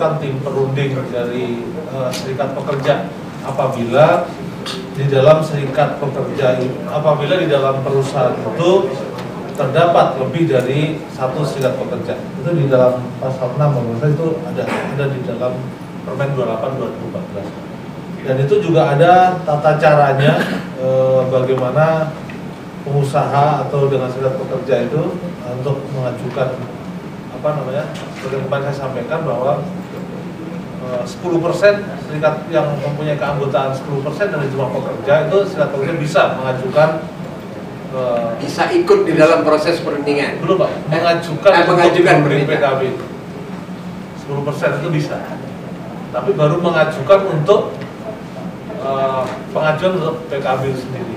menentukan tim perunding dari eh, serikat pekerja. Apabila di dalam serikat pekerja apabila di dalam perusahaan itu terdapat lebih dari satu serikat pekerja. Itu di dalam pasal 6 menurut saya itu ada ada di dalam Permen 28 2014 dan itu juga ada tata caranya eh, bagaimana pengusaha atau dengan serikat pekerja itu eh, untuk mengajukan apa namanya seperti yang saya sampaikan bahwa eh, 10% serikat yang mempunyai keanggotaan 10% dari jumlah pekerja itu serikat pekerja bisa mengajukan eh, Bisa ikut di dalam proses perundingan. belum pak. Mengajukan Eh, mengajukan untuk memberi permintaan. PKB 10% itu bisa. Tapi baru mengajukan untuk eh, pengajuan untuk PKB sendiri.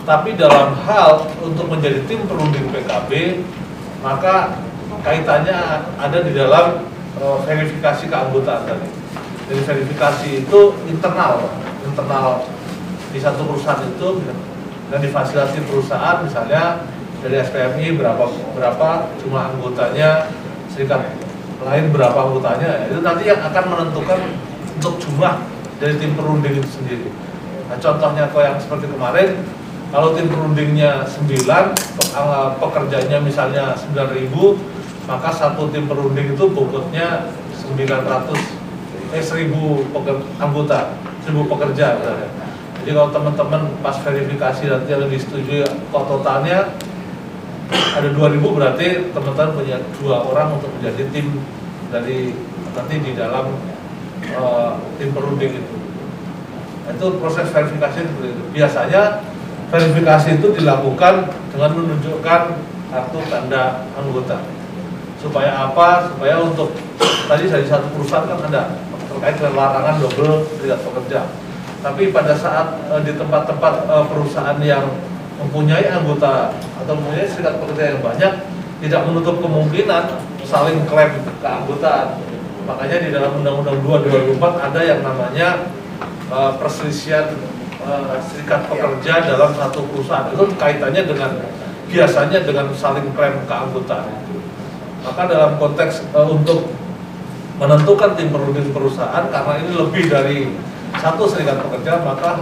Tapi dalam hal untuk menjadi tim perunding PKB maka kaitannya ada di dalam eh, verifikasi keanggotaan tadi jadi verifikasi itu internal internal di satu perusahaan itu dan difasilitasi perusahaan misalnya dari SPMI berapa berapa jumlah anggotanya serikat lain berapa anggotanya itu nanti yang akan menentukan untuk jumlah dari tim perunding itu sendiri. Nah contohnya kalau yang seperti kemarin kalau tim perundingnya 9 pe- eh, pekerjanya misalnya 9000 maka satu tim perunding itu bobotnya 900 eh 1000 peker- anggota 1000 pekerja misalnya jadi kalau teman-teman pas verifikasi nanti yang disetujui kok totalnya ada 2000 berarti teman-teman punya dua orang untuk menjadi tim dari nanti di dalam eh, tim perunding itu. Nah, Itu proses verifikasi seperti itu. Biasanya verifikasi itu dilakukan dengan menunjukkan kartu tanda anggota. Supaya apa? Supaya untuk tadi dari satu perusahaan kan ada terkait dengan larangan double serikat pekerja. Tapi pada saat eh, di tempat-tempat eh, perusahaan yang mempunyai anggota atau mempunyai serikat pekerja yang banyak tidak menutup kemungkinan saling klaim keanggotaan. Makanya di dalam Undang-Undang 2 2004 ada yang namanya eh, perselisihan eh, serikat pekerja dalam satu perusahaan. Itu kaitannya dengan biasanya dengan saling klaim keanggotaan. Maka dalam konteks eh, untuk menentukan tim perunding perusahaan karena ini lebih dari satu serikat pekerja maka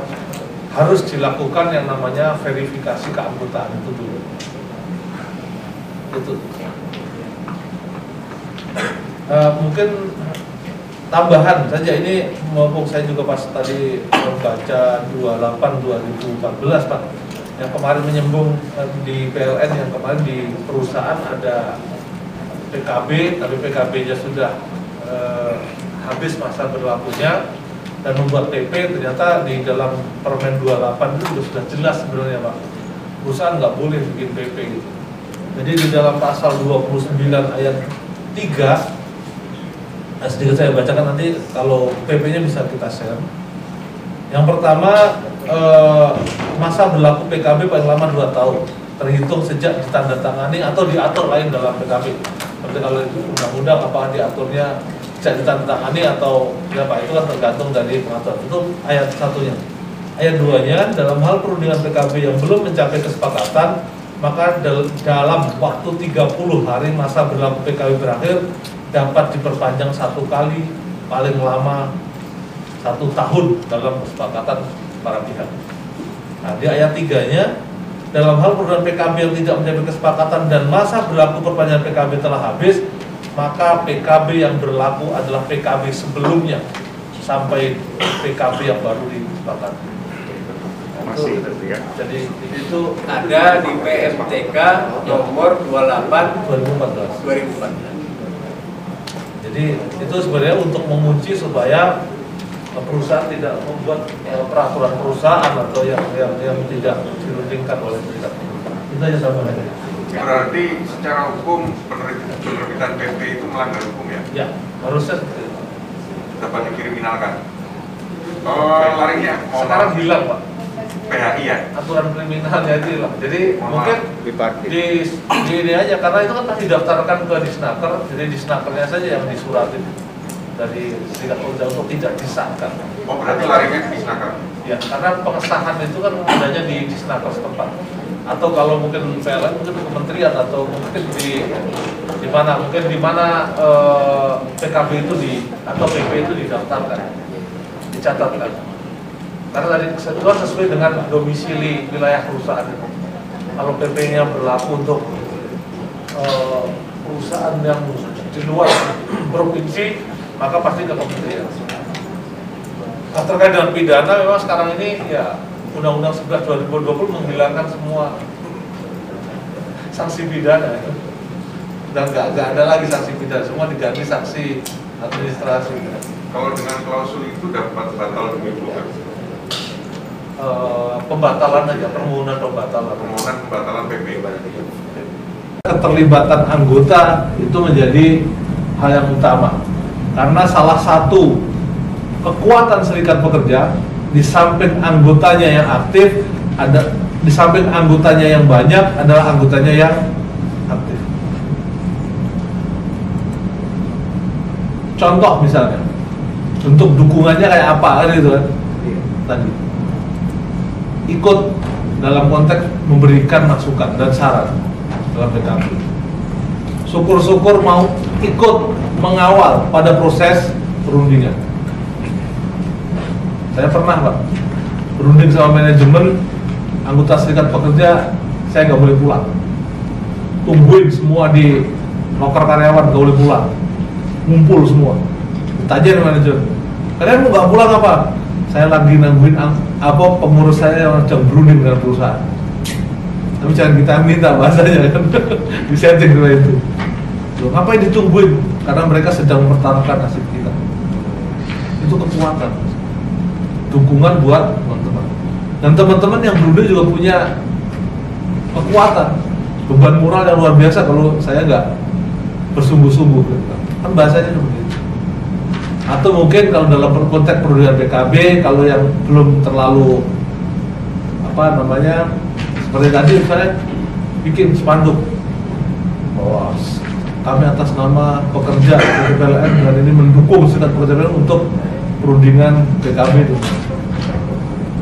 harus dilakukan yang namanya verifikasi keanggotaan itu dulu. Itu. Eh, mungkin tambahan saja ini mumpung saya juga pas tadi membaca 28 2014 Pak yang kemarin menyembung eh, di PLN yang kemarin di perusahaan ada PKB tapi PKB-nya sudah eh, habis masa berlakunya dan membuat PP ternyata di dalam Permen 28 itu sudah jelas sebenarnya Pak. Perusahaan nggak boleh bikin PP gitu. Jadi di dalam pasal 29 ayat 3 Nah, sedikit saya bacakan nanti kalau PP-nya bisa kita share. Yang pertama eh, masa berlaku PKB paling lama 2 tahun terhitung sejak ditandatangani atau diatur lain dalam PKB. Seperti kalau itu undang-undang apakah diaturnya sejak ditandatangani atau Pak itu kan tergantung dari pengaturan. Itu ayat satunya. Ayat duanya dalam hal perundingan PKB yang belum mencapai kesepakatan maka dal- dalam waktu 30 hari masa berlaku PKB berakhir dapat diperpanjang satu kali paling lama satu tahun dalam kesepakatan para pihak. Nah, di ayat tiganya dalam hal perundingan PKB yang tidak mencapai kesepakatan dan masa berlaku perpanjangan PKB telah habis, maka PKB yang berlaku adalah PKB sebelumnya sampai PKB yang baru disepakati. Masih, Itu- ya. Jadi itu Ada di PMTK nomor 28 2014. 2014. Jadi itu sebenarnya untuk mengunci supaya perusahaan tidak membuat eh, peraturan perusahaan atau yang yang yang tidak dirundingkan oleh serikat. Itu aja sama aja. Berarti secara hukum penerbit- penerbitan PP itu melanggar hukum ya? Ya, harusnya seperti itu. Dapat dikriminalkan. Oh, larinya mau sekarang hilang pak PHI ya? aturan kriminalnya itu hilang. Jadi Mohon mungkin diparkir. di, di ini aja karena itu kan pasti didaftarkan ke disnaker, jadi disnakernya saja yang disuratin dari serikat pekerja untuk tidak disahkan. Oh, berarti larinya ke disnaker. Ya, karena pengesahan itu kan adanya di disnaker setempat. Atau kalau mungkin PLN mungkin di kementerian atau mungkin di di mana mungkin di mana eh, PKB itu di atau PP itu didaftarkan, dicatatkan. Karena tadi itu kan sesuai dengan domisili wilayah perusahaan. Kalau PP-nya berlaku untuk eh, perusahaan yang di luar provinsi, maka pasti ke kementerian. Nah, terkait dengan pidana memang sekarang ini ya Undang-Undang 11 2020 menghilangkan semua sanksi pidana ya. dan nggak ada lagi sanksi pidana semua diganti sanksi administrasi Kalau dengan klausul itu dapat batal demi bukan Eh, pembatalan aja permohonan pembatalan permohonan pembatalan PP. keterlibatan anggota itu menjadi hal yang utama karena salah satu kekuatan serikat pekerja di samping anggotanya yang aktif ada di samping anggotanya yang banyak adalah anggotanya yang aktif. Contoh misalnya untuk dukungannya kayak apa kan gitu kan? Tadi. Ikut dalam konteks memberikan masukan dan saran dalam PKB. Syukur-syukur mau ikut mengawal pada proses perundingan. Saya pernah pak berunding sama manajemen anggota serikat pekerja, saya nggak boleh pulang. Tungguin semua di loker karyawan nggak boleh pulang, ngumpul semua. Tanya manajemen, kalian mau nggak pulang apa? Saya lagi nungguin ang- apa pengurus saya yang sedang berunding dengan perusahaan tapi jangan kita minta bahasanya kan di setting dulu itu Loh, ngapain ditungguin? Karena mereka sedang mempertaruhkan nasib kita. Itu kekuatan. Dukungan buat teman-teman. Dan teman-teman yang berunding juga punya kekuatan. Beban moral yang luar biasa kalau saya nggak bersungguh-sungguh. Kan bahasanya seperti itu. Atau mungkin kalau dalam konteks perundingan PKB kalau yang belum terlalu apa namanya seperti tadi misalnya bikin spanduk. S- kami atas nama pekerja PT PLN dan ini mendukung serikat pekerja untuk perundingan PKB itu.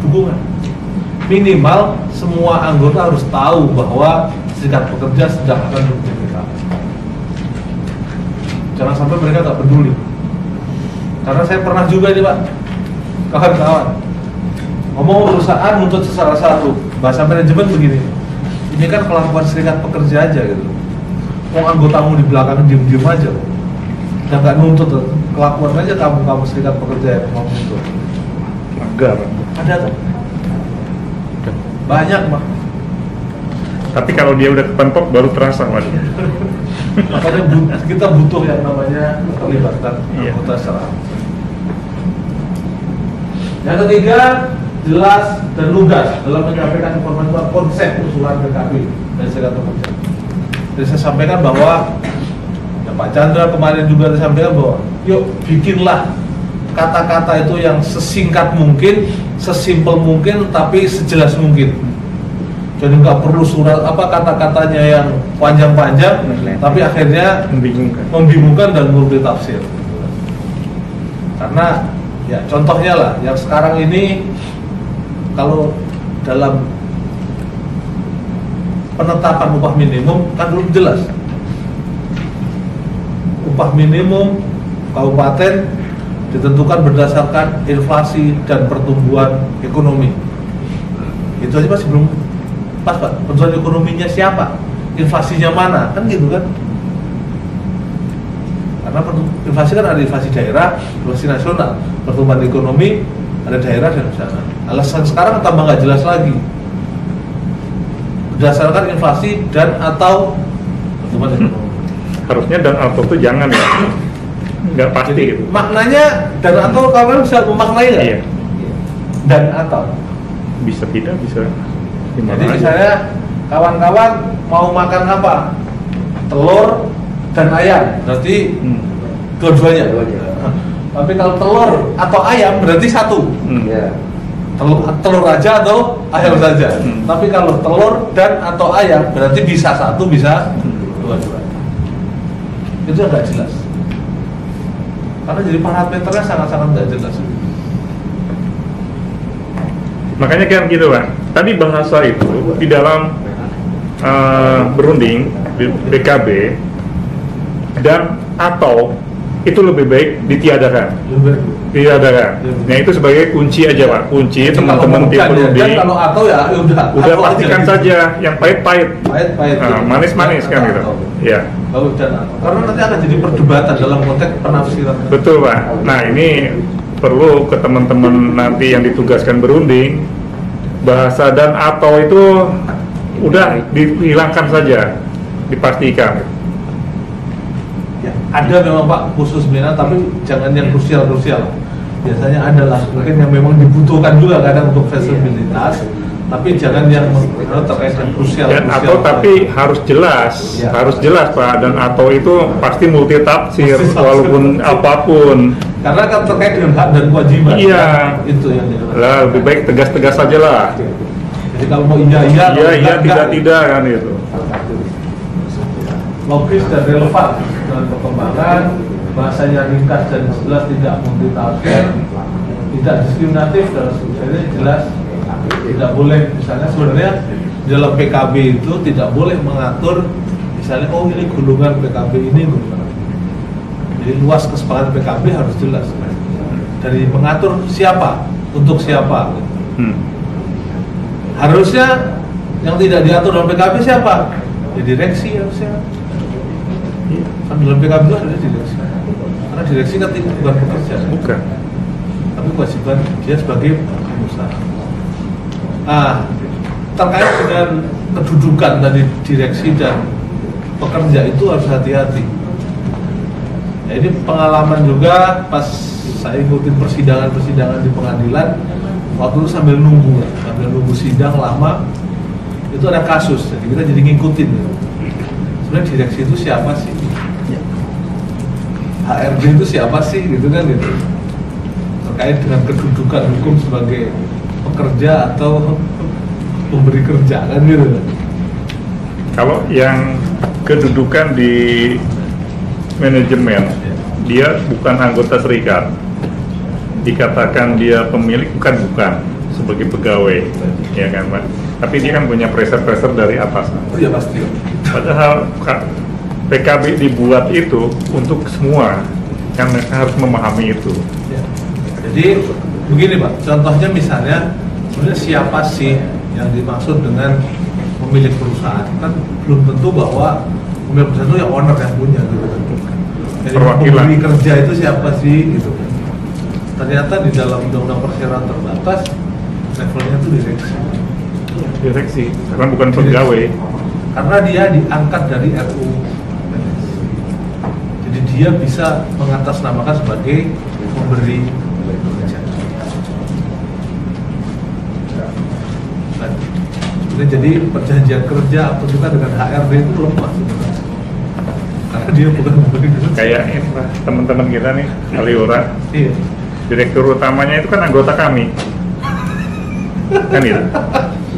Dukungan. Minimal semua anggota harus tahu bahwa serikat pekerja sedang akan mendukung PKB jangan sampai mereka nggak peduli. Karena saya pernah juga nih pak. Kawan-kawan. Ngomong perusahaan untuk salah satu. Bahasa manajemen begini. Ini kan kelakuan serikat pekerja aja gitu mau anggotamu di belakang diem-diem aja? Dan nggak nuntut kelakuan aja kamu kamu serikat pekerja yang mau nuntut. Agar ada tuh. Banyak pak. Tapi kalau dia udah kepentok baru terasa mas makanya bu- kita butuh yang namanya keterlibatan Iya. anggota secara. Yang ketiga, jelas dan lugas dalam menyampaikan informasi konsep usulan PKB dan serikat pekerja. Jadi saya sampaikan bahwa ya Pak Chandra kemarin juga disampaikan bahwa yuk bikinlah kata-kata itu yang sesingkat mungkin, sesimpel mungkin, tapi sejelas mungkin. Jadi nggak perlu surat apa kata-katanya yang panjang-panjang, tapi akhirnya membingungkan membingungkan dan multi tafsir. Karena ya contohnya lah yang sekarang ini kalau dalam penetapan upah minimum kan belum jelas. Upah minimum kabupaten ditentukan berdasarkan inflasi dan pertumbuhan ekonomi. Itu aja masih belum pas pak. Pertumbuhan ekonominya siapa? Inflasinya mana? Kan gitu kan? karena inflasi kan ada inflasi daerah, inflasi nasional, pertumbuhan ekonomi ada daerah dan sana. Alasan sekarang tambah nggak jelas lagi. Berdasarkan inflasi dan atau harusnya dan atau tuh jangan ya nggak pasti Jadi gitu maknanya dan atau kalian bisa memaknai nggak? iya Dan atau. bisa tidak bisa gimana Jadi aja. misalnya kawan-kawan mau makan apa? Telur dan ayam, berarti Hmm. dua-duanya. Tapi kalau telur atau ayam berarti satu. Hmm. Ya. Telur, telur aja atau ayam saja. Hmm. Tapi kalau telur dan atau ayam berarti bisa satu bisa dua-dua. Itu nggak jelas. Karena jadi parameternya sangat-sangat nggak jelas. makanya kan gitu kan tadi bahasa itu di dalam eh, berunding di BKB dan atau itu lebih baik ditiadakan. Lebih baik. Ditiadakan. Nah itu sebagai kunci aja pak. Kunci teman-teman kalau tim bukan ya, berunding. dan kalau atau ya ya udah Udah pastikan aja. saja yang pahit-pahit. pahit-pahit Nah, gitu. manis-manis kan Dan gitu. Ya. Bagus dan atau. karena nanti akan jadi perdebatan dalam konteks penafsiran Betul Pak. Nah ini perlu ke teman-teman nanti yang ditugaskan berunding bahasa dan atau itu udah dihilangkan saja, dipastikan. Ya, ada memang Pak khusus minat tapi jangan yang krusial-krusial. Biasanya ada lah mungkin yang memang dibutuhkan juga kadang untuk fleksibilitas, tapi jangan yang menurut terkait dengan krusial. Dan krusial atau tapi harus jelas, Ya. harus jelas Pak. Dan atau itu pasti multi tafsir walaupun apa pun. karena kan terkait dengan hak dan kewajiban. Iya. kan? Itu yang. Lah lebih baik tegas-tegas saja lah. Jadi kalau mau iya iya, Iya iya tidak tidak kan itu. logis dan relevan dengan perkembangan bahasanya ringkas dan jelas tidak multitafsir tidak diskriminatif dan sebagainya jelas tidak boleh. Misalnya sebenarnya dalam PKB itu tidak boleh mengatur misalnya oh ini golongan PKB ini golongan jadi luas kesepakatan PKB harus jelas. Dari mengatur siapa untuk siapa. Hmm. harusnya yang tidak diatur dalam PKB siapa? Ya direksi harusnya kan dalam PKB itu ada direksi. Karena direksi kan bukan pekerja. Bukan. tapi kewajiban dia sebagai pengusaha. Nah terkait dengan kedudukan dari direksi dan pekerja itu harus hati-hati. Nah, ini pengalaman juga pas saya ikutin persidangan-persidangan di pengadilan waktu itu sambil nunggu sambil nunggu sidang lama itu ada kasus. Jadi kita jadi ngikutin. Sebenarnya direksi itu siapa sih HRD itu siapa sih gitu kan gitu terkait dengan kedudukan hukum sebagai pekerja atau pemberi kerja kan gitu Kalau yang kedudukan di manajemen, dia bukan anggota serikat. Dikatakan dia pemilik bukan bukan sebagai pegawai, ya kan Pak. Tapi dia kan punya pressure-pressure dari atas. itu ya pasti Padahal PKB dibuat itu untuk semua, mereka harus memahami itu. Ya. Jadi begini Pak, contohnya misalnya sebenarnya siapa sih yang dimaksud dengan pemilik perusahaan? Kan belum tentu bahwa pemilik perusahaan itu yang owner yang punya gitu kan. Jadi Perwakilan. pemberi kerja itu siapa sih gitu kan. Ternyata di dalam undang-undang persiaran terbatas levelnya itu direksi. Direksi, karena bukan pegawai. Karena dia diangkat dari RUU. Dia bisa mengatasnamakan sebagai pemberi. Nah, jadi perjanjian kerja atau juga dengan HRD itu lemah sebenarnya. Karena dia bukan pemberi kerja. Kayak teman-teman kita nih, Aliora, Iya. direktur utamanya itu kan anggota kami. kan itu.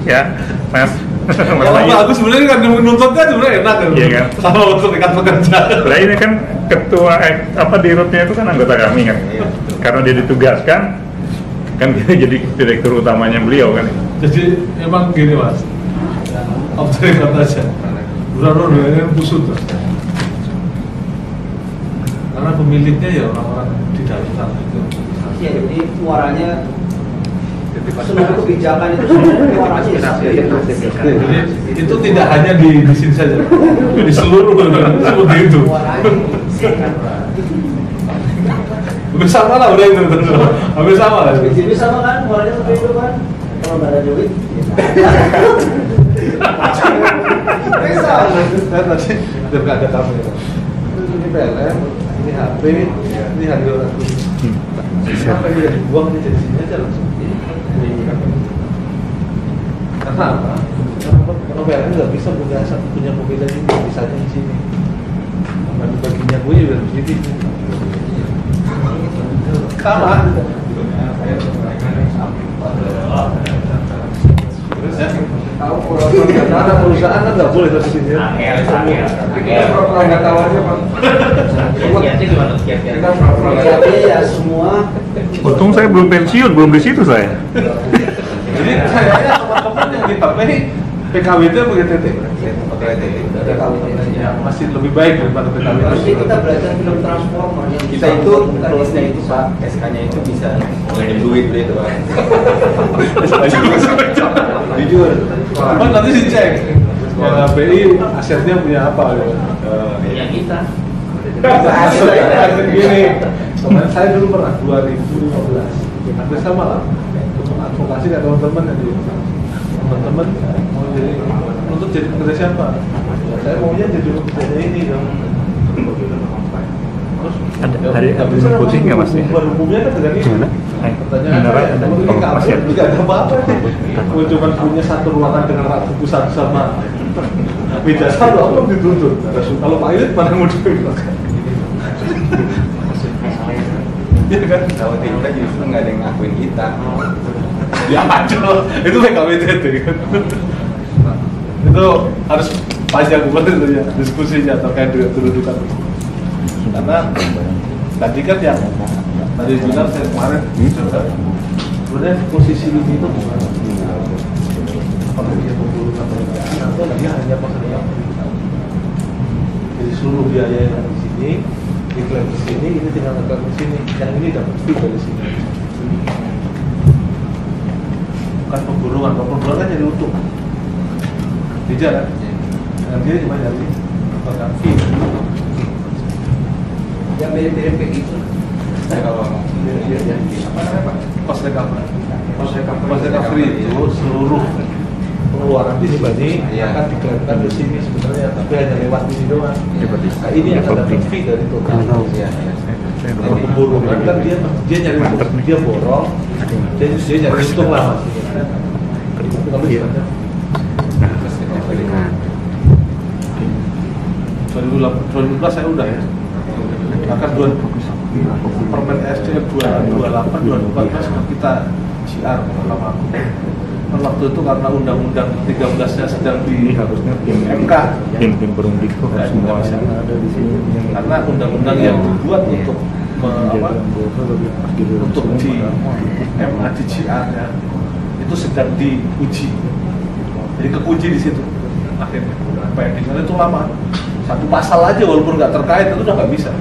Ya, Mas. Mas Kalau Bayu. bagus sebenarnya kan menuntutnya sebenarnya enak kan. Iya kan? Sama untuk serikat pekerja. Lah ini kan ketua eh, apa di rutnya itu kan anggota kami kan. Karena dia ditugaskan kan dia jadi direktur utamanya beliau kan. Jadi emang gini mas, off the record aja. Bukan ini busuk tuh. Karena pemiliknya ya orang-orang di dalam sana itu. Ya, jadi muaranya seluruh kebijakan itu sebenarnya muaranya ya Jadi itu tidak hanya di, di sini saja, di seluruh seperti itu. Hampir sama lah udah itu, hampir sama lah. jadi sama kan muaranya seperti itu kan kalau nggak ada duit bisa Saya tadi udah nggak ada kamera. Ini PLN, ini HP, ini harga lagu. Apa yang udah dibuang di sini aja langsung. Karena apa? Karena PLN nggak bisa punya satu punya mobil ini, bisanya di sini. Sama baginya gue juga sini. Sama. Terus ya, karena perusahaan kan nggak boleh dari sini ya. Kita pura-pura nggak tahu aja Pak. Kita pura-pura nggak tahu. Tapi ya semua Untung saya belum pensiun, belum di situ saya. Jadi kayaknya teman-teman yang di ini PKW itu begitu berarti Ada yang masih lebih baik daripada PKB. Harusnya kita belajar film Transformer yang kita itu terusnya itu pak SK-nya itu bisa ngeluarin duit gitu pak jujur Cuman nanti dicek. Yang HPI asetnya punya apa? gitu. Ya kita. Aset gini. Kemarin saya dulu pernah 2015. Hampir sama lah. Advokasi ke teman-teman yang di teman-teman mau jadi untuk jadi pekerja siapa? Saya maunya jadi pekerja ini dong. Terus Ada ya, hari ada bisa putih nggak, Mas, ya? Hukum hukumnya kan dengan ini. Gimana? Pertanyaan ada. kalau ini Oh, masih ada. juga ada apa-apa nih. Mau cuma punya satu ruangan dengan rak buku satu sama beda satu apa dituntut. Kalau Pak Ilit mana mau dibilang? Iya kan? kalau kita justru nggak ada yang ngakuin kita Ya aja, itu PKWTT kan. itu harus panjang banget itu ya diskusinya terkait dengan kedudukan. Karena tadi kan yang tadi bilang saya kemarin sebenarnya posisi ini itu bukan kalau dia pemburu atau dia hanya pekerja jadi seluruh biaya yang di sini diklaim di sini ini tinggal ngeklaim di sini. Yang ini dapat fee dari sini bukan pemburuan kalau pemburuan kan jadi utuh. Tidak kan yang dia cuma jadi pegang fee Yang mirip-mirip kayak gitu. ya kalau Iya, iya. apa namanya pak cost recovery. Cost recovery. cost recovery itu seluruh pengeluaran di sini Iya. akan diklaimkan di sini sebenarnya tapi hanya lewat di sini doang. Nah, ini yang dapat fee dari total ya kalau pemburuan kan dia dia nyari untung. Dia borong dia dia nyari untung lah maksudnya Iya. Nah, 2012 saya udah ya. Bahkan dua permen SDM 228 2014 kan kita CR pertama aku. Waktu itu karena undang-undang 13 nya sedang di harusnya MK tim tim berunding tuh Nggak semua ada di sini karena undang-undang yang dibuat untuk apa, untuk di MA di CR ya itu sedang diuji. Jadi kekunci di situ. Akhirnya pendingnya itu lama. Satu pasal aja walaupun nggak terkait itu udah nggak bisa.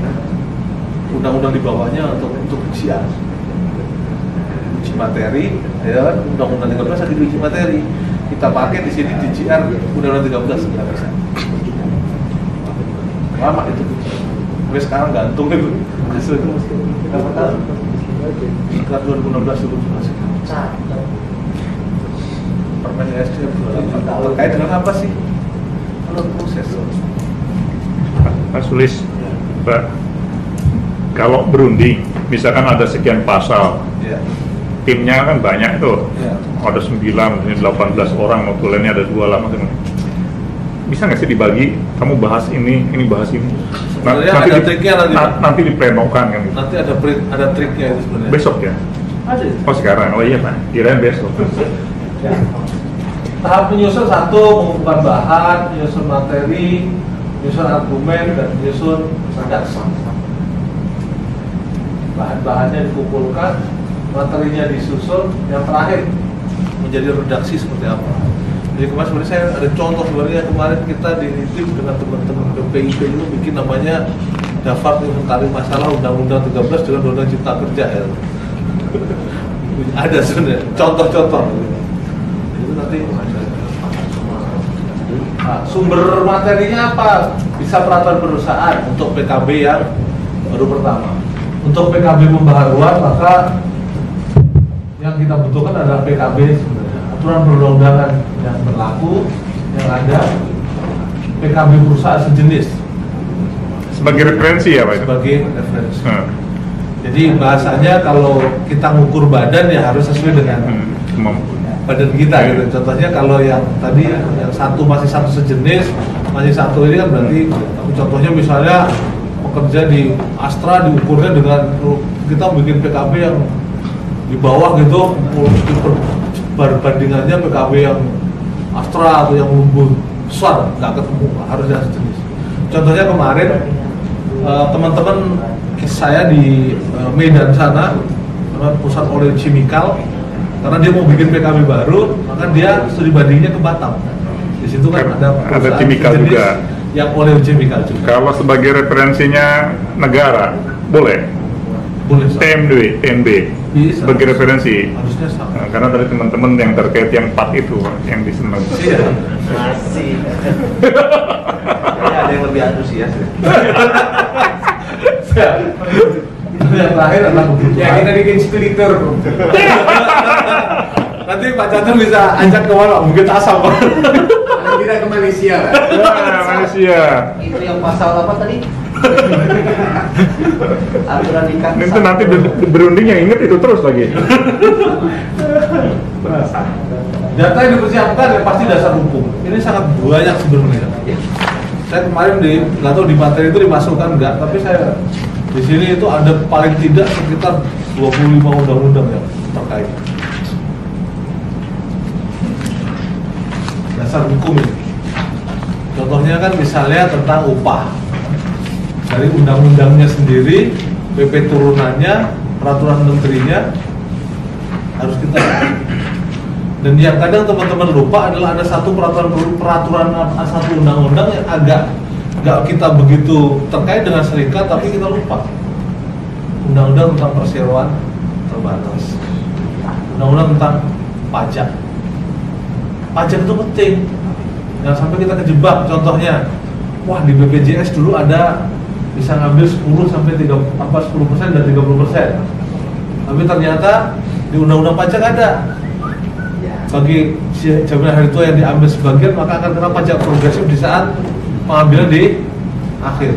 Undang-undang di bawahnya untuk untuk CR uji materi ya undang-undang 13 lagi diuji materi. Kita pakai di sini di CR undang-undang 13 nggak bisa. Lama itu. Sampai sekarang gantung itu. Hasil itu berapa tahun sekitar 2016 dulu masih permen SDM terkait dengan apa sih kalau proses Pak Sulis, Pak, kalau berunding, misalkan ada sekian pasal, ya timnya kan banyak tuh, ya ada 9, ini 18 orang, notulennya ada dua lama Bisa nggak sih dibagi, kamu bahas ini, ini bahas ini? Nah, Sebenarnya ada di- triknya nanti, na- nanti diplenokan kan gitu. nanti ada print, ada triknya itu sebenarnya Besok ya? ada. Oh sekarang, oh iya Pak, kirain besok. Ya. Tahap menyusun satu mengumpulkan bahan, menyusun materi, menyusun argumen dan menyusun redaksi. Bahan-bahannya dikumpulkan, materinya disusun, yang terakhir menjadi redaksi seperti apa. Jadi kemarin sebenarnya saya ada contoh sebenarnya kemarin kita di tim dengan teman-teman BPIP itu bikin namanya daftar inventaris masalah Undang-Undang 13 dengan Undang-Undang Cipta Kerja ya. ada sebenarnya contoh-contoh Nah, sumber materinya apa bisa peraturan perusahaan untuk PKB yang baru pertama untuk PKB pembaharuan maka yang kita butuhkan adalah PKB sebenarnya aturan perundang-undangan yang berlaku yang ada PKB perusahaan sejenis Sebagai referensi ya Pak? sebagai referensi Hmm. jadi bahasanya kalau kita ngukur badan ya harus sesuai dengan Hmm. Kemampuan. Badan kita gitu. Contohnya kalau yang tadi yang satu masih satu sejenis, masih satu ini kan berarti contohnya misalnya pekerja di Astra diukurnya dengan kita bikin PKB yang di bawah gitu perbandingannya PKB yang Astra atau yang lumbuh besar nggak ketemu harus yang sejenis. Contohnya kemarin eh, teman-teman saya di eh, Medan sana pusat oleh chemical karena dia mau bikin PKB baru maka dia studi bandingnya ke Batam di Di situ kan ada ada chemical juga. Yang oleh chemical juga. Kalau sebagai referensinya negara, boleh. Boleh. Sam. TMB, TMB Bisa. sebagai referensi. Harusnya sama. Nah, karena dari teman-teman yang terkait yang part itu yang disenang. Iya. Masih. Ada yang lebih antusias. ya. yang terakhir adalah kebutuhan. Ya kita bikin studi tour. Nanti Pak Chandra bisa ajak ke mana? Mungkin asam. Paling tidak ke Malaysia lah. Malaysia. Itu yang pasal apa tadi? Aturan nikah. Itu nanti ber- berunding yang inget itu terus lagi. Data yang dipersiapkan ya pasti dasar hukum. Ini sangat banyak sebenarnya. Saya kemarin di nggak tahu di materi itu dimasukkan enggak, tapi saya di sini itu ada paling tidak sekitar 25 undang-undang yang terkait. Dasar hukum ini. Contohnya kan misalnya tentang upah. Dari undang-undangnya sendiri, PP turunannya, peraturan menterinya harus kita dan yang kadang teman-teman lupa adalah ada satu peraturan peraturan satu undang-undang yang agak nggak kita begitu terkait dengan serikat tapi kita lupa. Undang-undang tentang perseroan terbatas. Undang-undang tentang pajak. Pajak itu penting. Jangan sampai kita kejebak contohnya. Wah di BPJS dulu ada bisa ngambil 10 sampai 3 apa 10 persen dan 30 persen. Tapi ternyata di undang-undang pajak ada. Bagi jaminan hari tua yang diambil sebagian maka akan kena pajak progresif di saat pengambilan di akhir.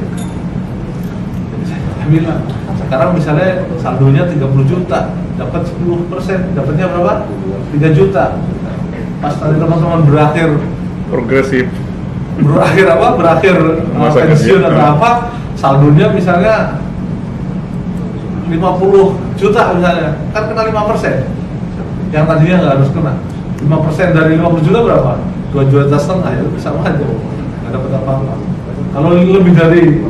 Jadi saya bilang sekarang misalnya saldonya 30 juta dapat 10 persen dapatnya berapa? 3 juta pas tadi teman-teman berakhir Progresif. berakhir apa berakhir Masa pensiun atau apa saldonya misalnya 50 juta misalnya kan kena 5 persen yang tadinya nggak harus kena 5 persen dari 50 juta berapa? 2 juta setengah ya sama aja nggak dapat apa-apa kalau lebih dari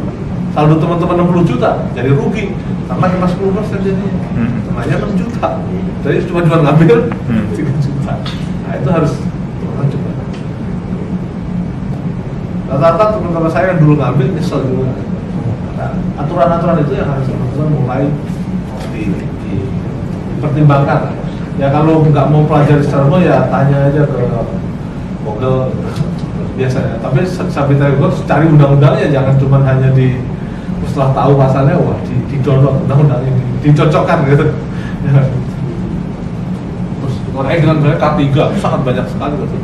saldo teman-teman 60 juta jadi rugi. Karena kena 10 persen jadinya Hmm. setengahnya 6 juta. Jadi cuma cuma ngambil Hmm. 3 juta. Nah itu harus orang coba rata-rata teman-teman saya yang dulu ngambil nyesel juga. Nah, aturan-aturan itu yang harus teman-teman mulai di, di- dipertimbangkan. Ya kalau nggak mau pelajari secara umum ya tanya aja ke Google biasanya. Tapi sampai tadi gue cari undang-undangnya jangan cuma hanya di setelah tahu pasalnya wah di, di download undang-undang ini dicocokkan gitu. Terus makanya dengan misalnya K3 sangat banyak sekali gitu.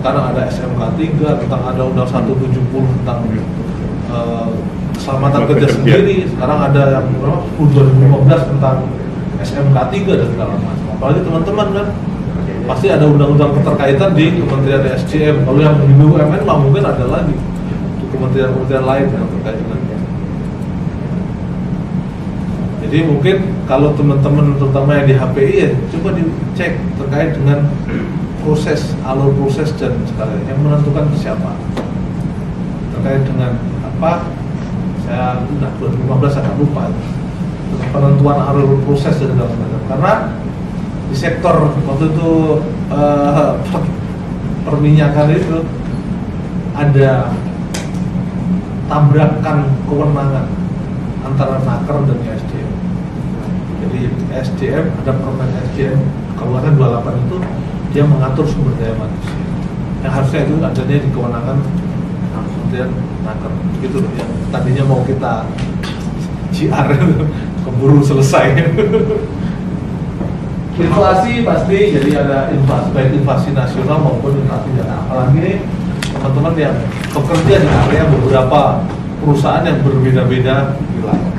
sekarang ada SMK 3 tentang ada undang 170 tentang eh, keselamatan kerja Kerja. sendiri. Sekarang ada yang berapa 2015 tentang SMK 3 dan segala macam. Apalagi teman-teman kan pasti ada undang-undang keterkaitan di Kementerian SDM kalau yang di BUMN mungkin ada lagi. Untuk kementerian-kementerian lain yang terkait dengan jadi mungkin kalau teman-teman terutama yang di HPI ya coba dicek terkait dengan proses alur proses dan sekalian yang menentukan siapa? Terkait dengan apa? Saya udah 2015 saya nggak lupa. Penentuan alur proses dan segala karena di sektor waktu itu per- perminyakan itu ada tabrakan kewenangan antara naker dan SDM. Jadi SDM ada permen SDM keluaran 28 itu dia mengatur sumber daya manusia. Yang harusnya itu adanya di kewenangan kemudian naker gitu yang tadinya mau kita JR keburu selesai. inflasi pasti jadi ada inflasi baik inflasi nasional maupun inflasi daerah apalagi teman-teman yang bekerja di area beberapa perusahaan yang berbeda-beda wilayah.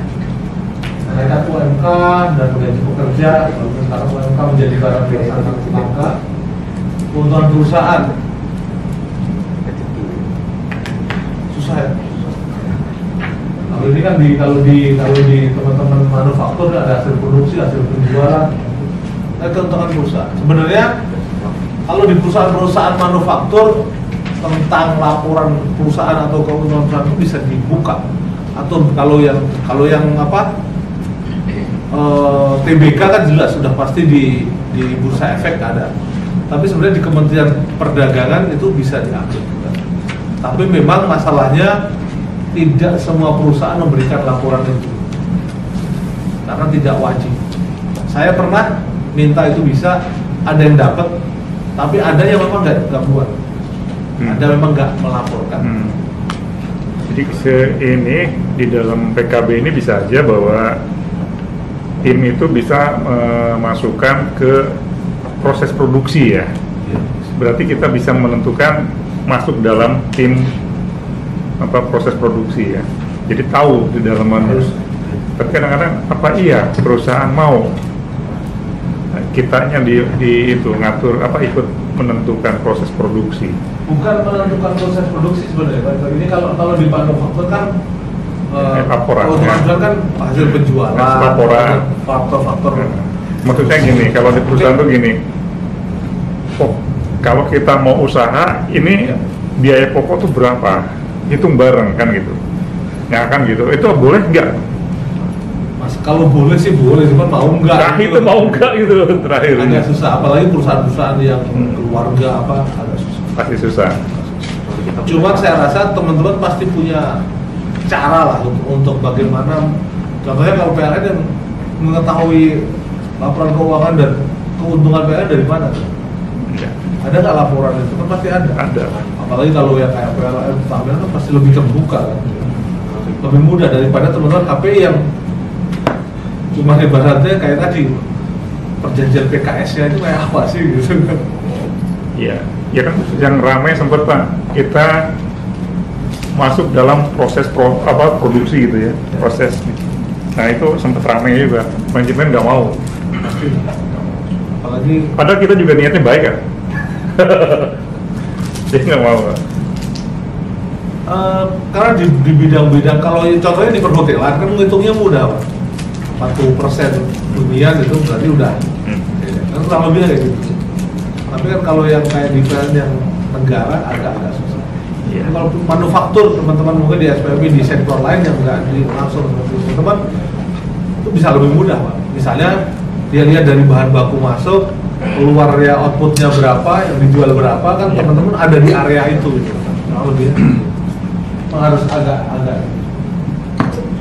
Kenaikan UMK dan gaji pekerja sementara UMK menjadi barang sangat langka keuntungan perusahaan. Susah ya? Kalau ini kan di kalau di kalau di teman-teman manufaktur ada hasil produksi hasil penjualan keuntungan perusahaan sebenarnya kalau di perusahaan-perusahaan manufaktur tentang laporan perusahaan atau keuntungan perusahaan itu bisa dibuka atau kalau yang kalau yang apa eh, TBK kan jelas sudah pasti di di bursa efek ada Tapi sebenarnya di Kementerian Perdagangan itu bisa diatur. Tapi memang masalahnya tidak semua perusahaan memberikan laporan itu karena tidak wajib. Saya pernah minta itu bisa, ada yang dapat, tapi ada yang memang nggak nggak buat, Hmm. ada memang nggak melaporkan. Hmm. Jadi se ini di dalam PKB ini bisa aja bahwa tim itu bisa memasukkan ke proses produksi ya. Ya. Berarti kita bisa menentukan masuk dalam tim apa proses produksi ya. Jadi tahu di dalam Harus. Tapi kadang-kadang apa iya perusahaan mau kitanya di, di itu ngatur apa ikut menentukan proses produksi. bukan menentukan proses produksi sebenarnya Pak. ini kalau kalau di manufaktur kan eh, Eh, laporan, ya. kan hasil penjualan laporan. faktor-faktor Maksud saya gini, kalau di perusahaan tuh gini, oh, kalau kita mau usaha, ini Ya. biaya pokok tuh berapa? Hitung bareng kan gitu. Ya kan gitu. Itu boleh nggak? Kalau boleh sih boleh cuman mau nggak Nah, itu mau nggak gitu terakhir. agak susah apalagi perusahaan-perusahaan yang Hmm. keluarga apa agak susah Pasti susah. cuman saya rasa teman-teman pasti punya cara lah untuk, untuk bagaimana contohnya kalau PLN yang mengetahui laporan keuangan dan keuntungan PLN dari mana tuh? Ya, ada nggak laporan itu kan pasti ada ada. apalagi kalau yang kayak PLN Pertamina kan pasti lebih terbuka kan lebih mudah daripada teman-teman KPI yang cuma ibaratnya kayak tadi perjanjian PKS-nya itu kayak apa sih gitu Iya. Ya kan yang ramai sempat Pak, kita masuk dalam proses pro, apa produksi gitu ya, proses. Nah itu sempat ramai juga. Manajemen nggak mau. apalagi Padahal kita juga niatnya baik kan. Dia nggak mau. Pak. eh, karena di, di bidang-bidang kalau contohnya di perhotelan kan menghitungnya mudah pak 40 persen dunia itu berarti udah Hmm. kan kurang lebih kayak gitu tapi kan kalau yang kayak di PLN yang negara agak-agak susah Iya. Kalau manufaktur teman-teman mungkin di SPB di sektor lain yang nggak di langsung seperti itu, bisa lebih mudah pak. Misalnya dia lihat dari bahan baku masuk, keluar ya outputnya berapa, yang dijual berapa kan Iya. teman-teman ada di area itu gitu. Nah, lebih harus agak agak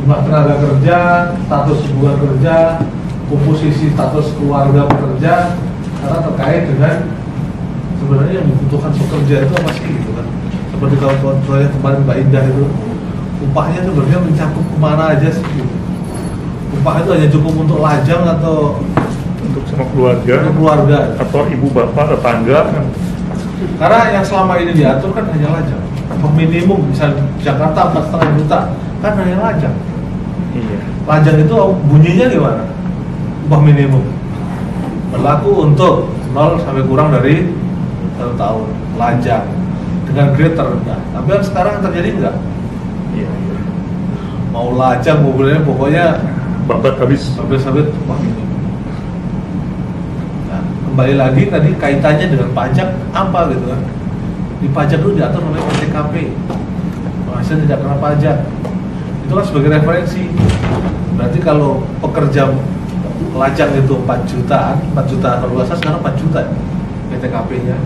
jumlah tenaga kerja, status hubungan kerja, komposisi status keluarga pekerja karena terkait dengan sebenarnya yang dibutuhkan pekerja itu apa sih gitu kan? Seperti kalau proyek kemarin Mbak Indah itu upahnya sebenarnya mencakup ke mana aja sih gitu. Upah itu hanya cukup untuk lajang atau Untuk semua keluarga. Untuk keluarga. Atau ibu bapak tetangga. Kan. karena yang selama ini diatur kan hanya lajang. Minimum misal Jakarta empat setengah juta kan hanya lajang Iya. lajang itu bunyinya gimana? Upah minimum. Berlaku untuk 0 sampai kurang dari satu tahun. Lajang dengan grade terendah tapi kan sekarang yang terjadi enggak? Iya. iya. mau lajang mobilnya pokoknya Babat habis. sampai-sampai upah minimum. Nah, kembali lagi tadi kaitannya dengan pajak apa gitu kan? Di pajak itu diatur oleh PTKP penghasilan tidak kena pajak itu kan sebagai referensi. Berarti kalau pekerja lajang itu 4 jutaan 4 juta kalau nggak salah sekarang 4 juta PTKP nya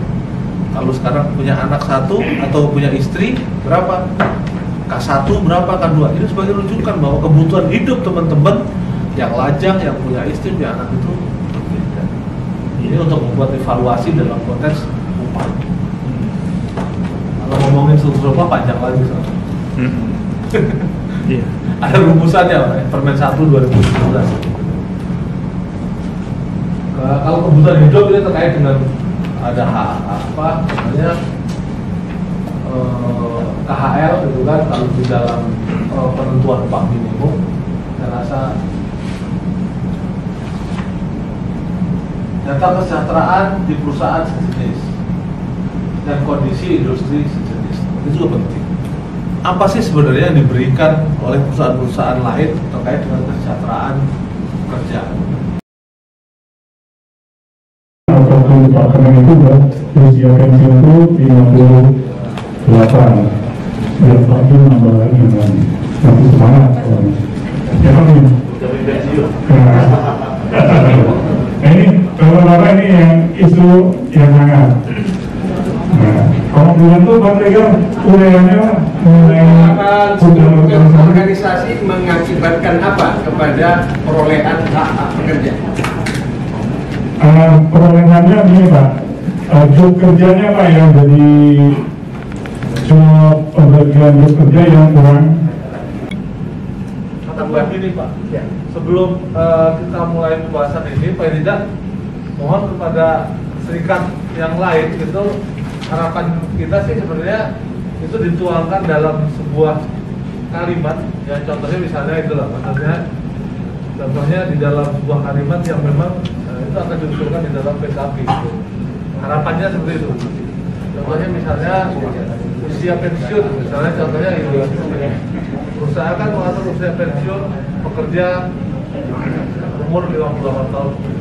kalau sekarang punya anak satu atau punya istri berapa? K1 berapa K2 ini sebagai rujukan bahwa kebutuhan hidup teman-teman yang lajang yang punya istri punya anak itu berbeda. Ini untuk membuat evaluasi dalam konteks upah. Kalau ngomongin struktur upah panjang lagi soalnya. Iya. ada rumusannya ya, Permen 1 2019 Ke- kalau kebutuhan hidup ini terkait dengan ada hak apa namanya eh, KHL gitu kan kalau di dalam eh, penentuan upah minimum saya rasa data kesejahteraan di perusahaan sejenis dan kondisi industri sejenis. Itu juga penting apa sih sebenarnya yang diberikan oleh perusahaan-perusahaan lain terkait dengan kesejahteraan kerja satu pakenan itu udah usia pensiun itu 58 dan pagi nambah lagi kan masih semangat soalnya ya kan ini nah, ini Bapak ini yang isu yang hangat. Nah, kalau bilang tuh Pak Tegar uraiannya struktur organisasi mengakibatkan apa kepada perolehan hak hak pekerja? Uh, perolehannya begini Pak, uh, job kerjanya Pak yang jadi job pembagian job kerja yang kurang. Tambah ini Pak, sebelum eh, kita mulai pembahasan ini, Pak Rizal mohon kepada serikat yang lain itu harapan kita sih sebenarnya itu dituangkan dalam sebuah kalimat. Ya contohnya misalnya itu lah maksudnya contohnya di dalam sebuah kalimat yang memang eh, itu akan diusulkan di dalam PKP gitu. harapannya seperti itu. Contohnya misalnya usia pensiun. Misalnya contohnya itu. Perusahaan kan mengatur usia pensiun pekerja umur 58 tahun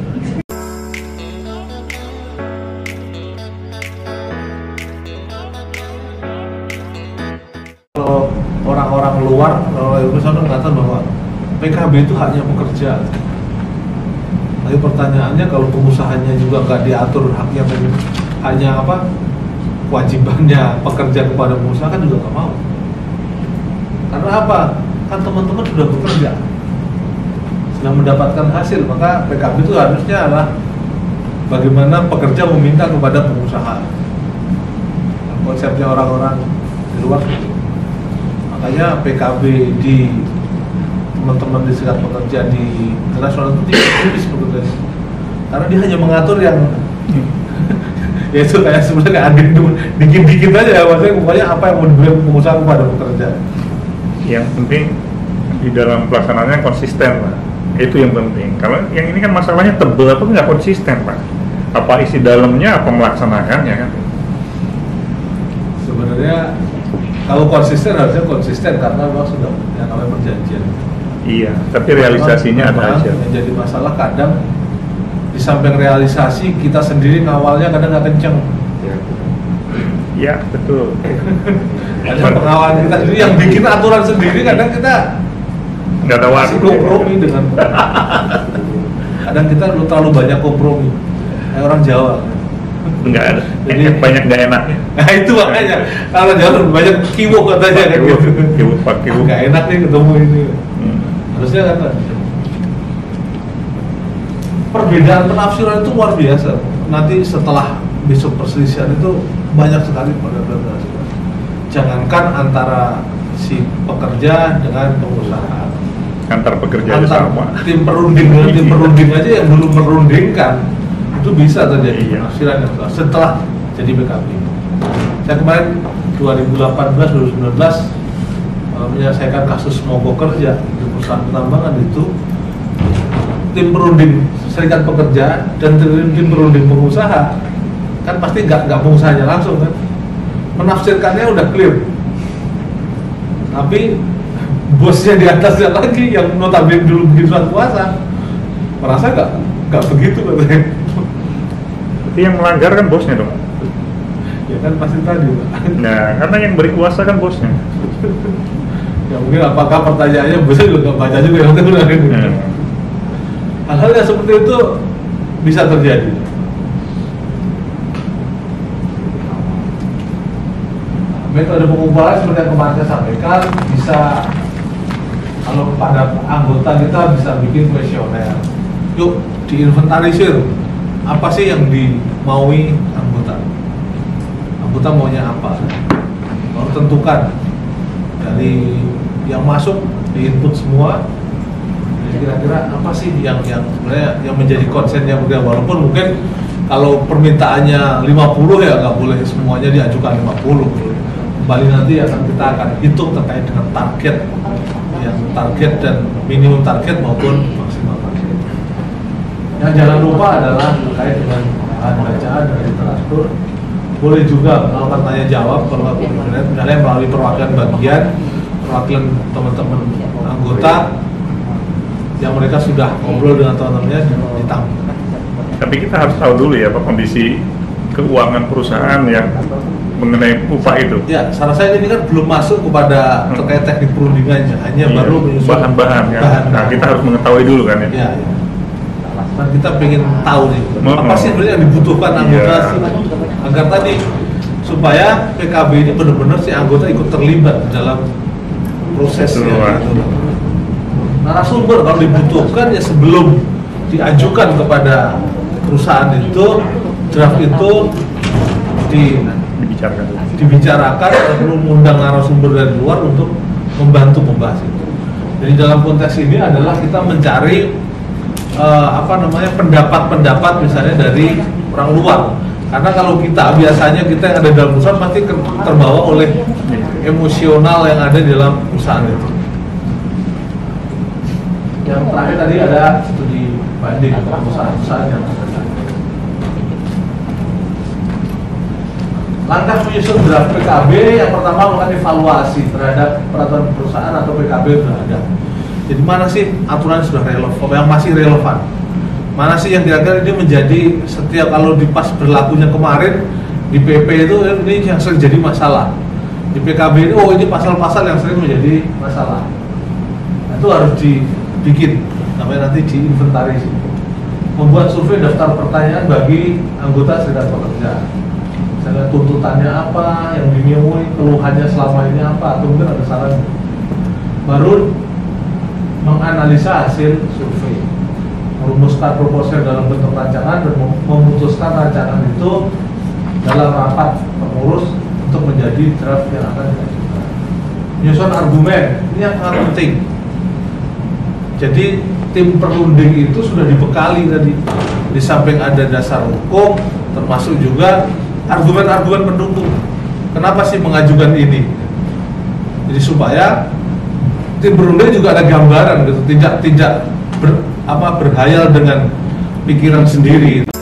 haknya pekerja tapi pertanyaannya kalau pengusahanya juga nggak diatur haknya hanya apa kewajibannya pekerja kepada pengusaha kan juga nggak mau. Karena apa? Kan teman-teman sudah bekerja. Sudah mendapatkan hasil maka PKB itu harusnya adalah bagaimana pekerja meminta kepada pengusaha. Konsepnya orang-orang di luar. Makanya PKB di teman-teman di serikat pekerja di internasional itu tidak tipis sebetulnya. Karena dia hanya mengatur yang ya itu kayak sebenarnya angin tuh dikit-dikit aja ya maksudnya pokoknya apa yang mau diberi pengusaha kepada pekerja yang penting di dalam pelaksanaannya konsisten pak. Itu yang penting. Kalau yang ini kan masalahnya tebel apa nggak konsisten pak? Apa isi dalamnya apa melaksanakannya kan? Sebenarnya kalau konsisten harusnya konsisten karena memang sudah yang namanya perjanjian iya tapi realisasinya ada Memang aja? yang jadi masalah kadang di samping realisasi kita sendiri ngawalnya kadang nggak kenceng. Ya betul. Ada pengawalan kita sendiri yang bikin aturan sendiri kadang kita nggak ada masih waktu. kompromi dengan kadang kita terlalu banyak kompromi. Kayak orang Jawa. Nggak ada. Jadi- banyak nggak enaknya nah itu makanya. Kalau Jawa lebih banyak kiwo katanya. Kan Kiwo, gitu kiwo, pak kiwo. nggak enak nih ketemu ini. Harusnya kan perbedaan penafsiran itu luar biasa. Nanti setelah besok perselisihan itu banyak sekali perbedaan. Jangankan antara si pekerja dengan pengusaha. Antar pekerja antar sama. tim perunding dengan tim perunding aja yang dulu merundingkan itu bisa terjadi Iya. penafsiran yang salah setelah jadi BKP saya kemarin 2018 2019 uh, menyelesaikan kasus mogok kerja pertambangan itu tim perunding serikat pekerja dan tim, tim perunding pengusaha. Kan pasti nggak nggak pengusahanya langsung kan. Menafsirkannya udah clear. Tapi bosnya di atasnya lagi yang notabene dulu bikin surat kuasa merasa nggak nggak begitu katanya. Berarti yang melanggar kan bosnya dong. Ya kan pasti tadi Pak. nah karena yang beri kuasa kan bosnya ya mungkin apakah pertanyaannya bosnya juga nggak baca juga yang udah. Hmm. hal-hal yang seperti itu bisa terjadi. Metode pengumpulan seperti yang kemarin saya sampaikan bisa kalau pada anggota kita bisa bikin kuesioner. Yuk diinventarisir. Apa sih yang dimaui anggota? Anggota maunya apa? Baru tentukan dari yang masuk di input semua. Kira-kira apa sih yang yang sebenarnya yang menjadi konsennya berbeda walaupun mungkin kalau permintaannya 50 ya nggak boleh semuanya diajukan 50 kembali nanti akan kita akan hitung terkait dengan target. Yang target dan minimum target maupun maksimal target. Yang jangan lupa adalah terkait dengan bacaan dan literatur boleh juga melakukan tanya jawab kalau nggak benar misalnya melalui perwakilan bagian perwakilan teman-teman anggota yang mereka sudah ngobrol dengan teman-temannya ditampung tapi kita harus tahu dulu ya Pak kondisi keuangan perusahaan yang mengenai upah itu Ya, saran saya ini kan belum masuk kepada terkait teknik perundingannya, hanya Iya, baru menyusun bahan-bahan ya. Nah, kita harus mengetahui dulu kan ya. Ya, ya. dan kita pengen tahu nih apa sih sebenarnya yang dibutuhkan anggota Iya. Agar tadi supaya PKB ini benar-benar si anggota ikut terlibat dalam prosesnya gitu. narasumber kalau dibutuhkan ya sebelum diajukan kepada perusahaan itu draft itu di dibicarakan dibicarakan perlu mengundang narasumber dari luar untuk membantu membahas itu. Jadi dalam konteks ini adalah kita mencari eh, apa namanya pendapat-pendapat misalnya dari orang luar. Karena kalau kita biasanya kita yang ada dalam perusahaan pasti terbawa oleh emosional yang ada di dalam perusahaan itu. Yang terakhir tadi ada studi banding perusahaan-perusahaan yang. Langkah menyusun draft PKB yang pertama melakukan evaluasi terhadap peraturan perusahaan atau PKB yang sudah ada. Jadi mana sih aturan sudah relevan, yang masih relevan? Mana sih yang kira-kira ini menjadi setiap kalau di pas berlakunya kemarin di PP itu ini yang sering jadi masalah. Di PKB ini oh ini pasal-pasal yang sering menjadi masalah. Nah, itu harus dibikin namanya nanti diinventarisir. Membuat survei daftar pertanyaan bagi anggota serikat pekerja misalnya tuntutannya apa, yang dinemui, keluhannya selama ini apa, atau mungkin ada saran. Baru menganalisa hasil survei, merumuskan proposal dalam bentuk rancangan dan mem- memutuskan rancangan itu dalam rapat pengurus untuk menjadi draft yang akan diajukan. Menyusun argumen, ini yang sangat penting. Jadi tim perunding itu sudah dibekali tadi di samping ada dasar hukum termasuk juga argumen-argumen pendukung. Kenapa sih mengajukan ini? Jadi supaya tim berunding juga ada gambaran gitu, tidak tidak apa berhayal dengan pikiran sendiri.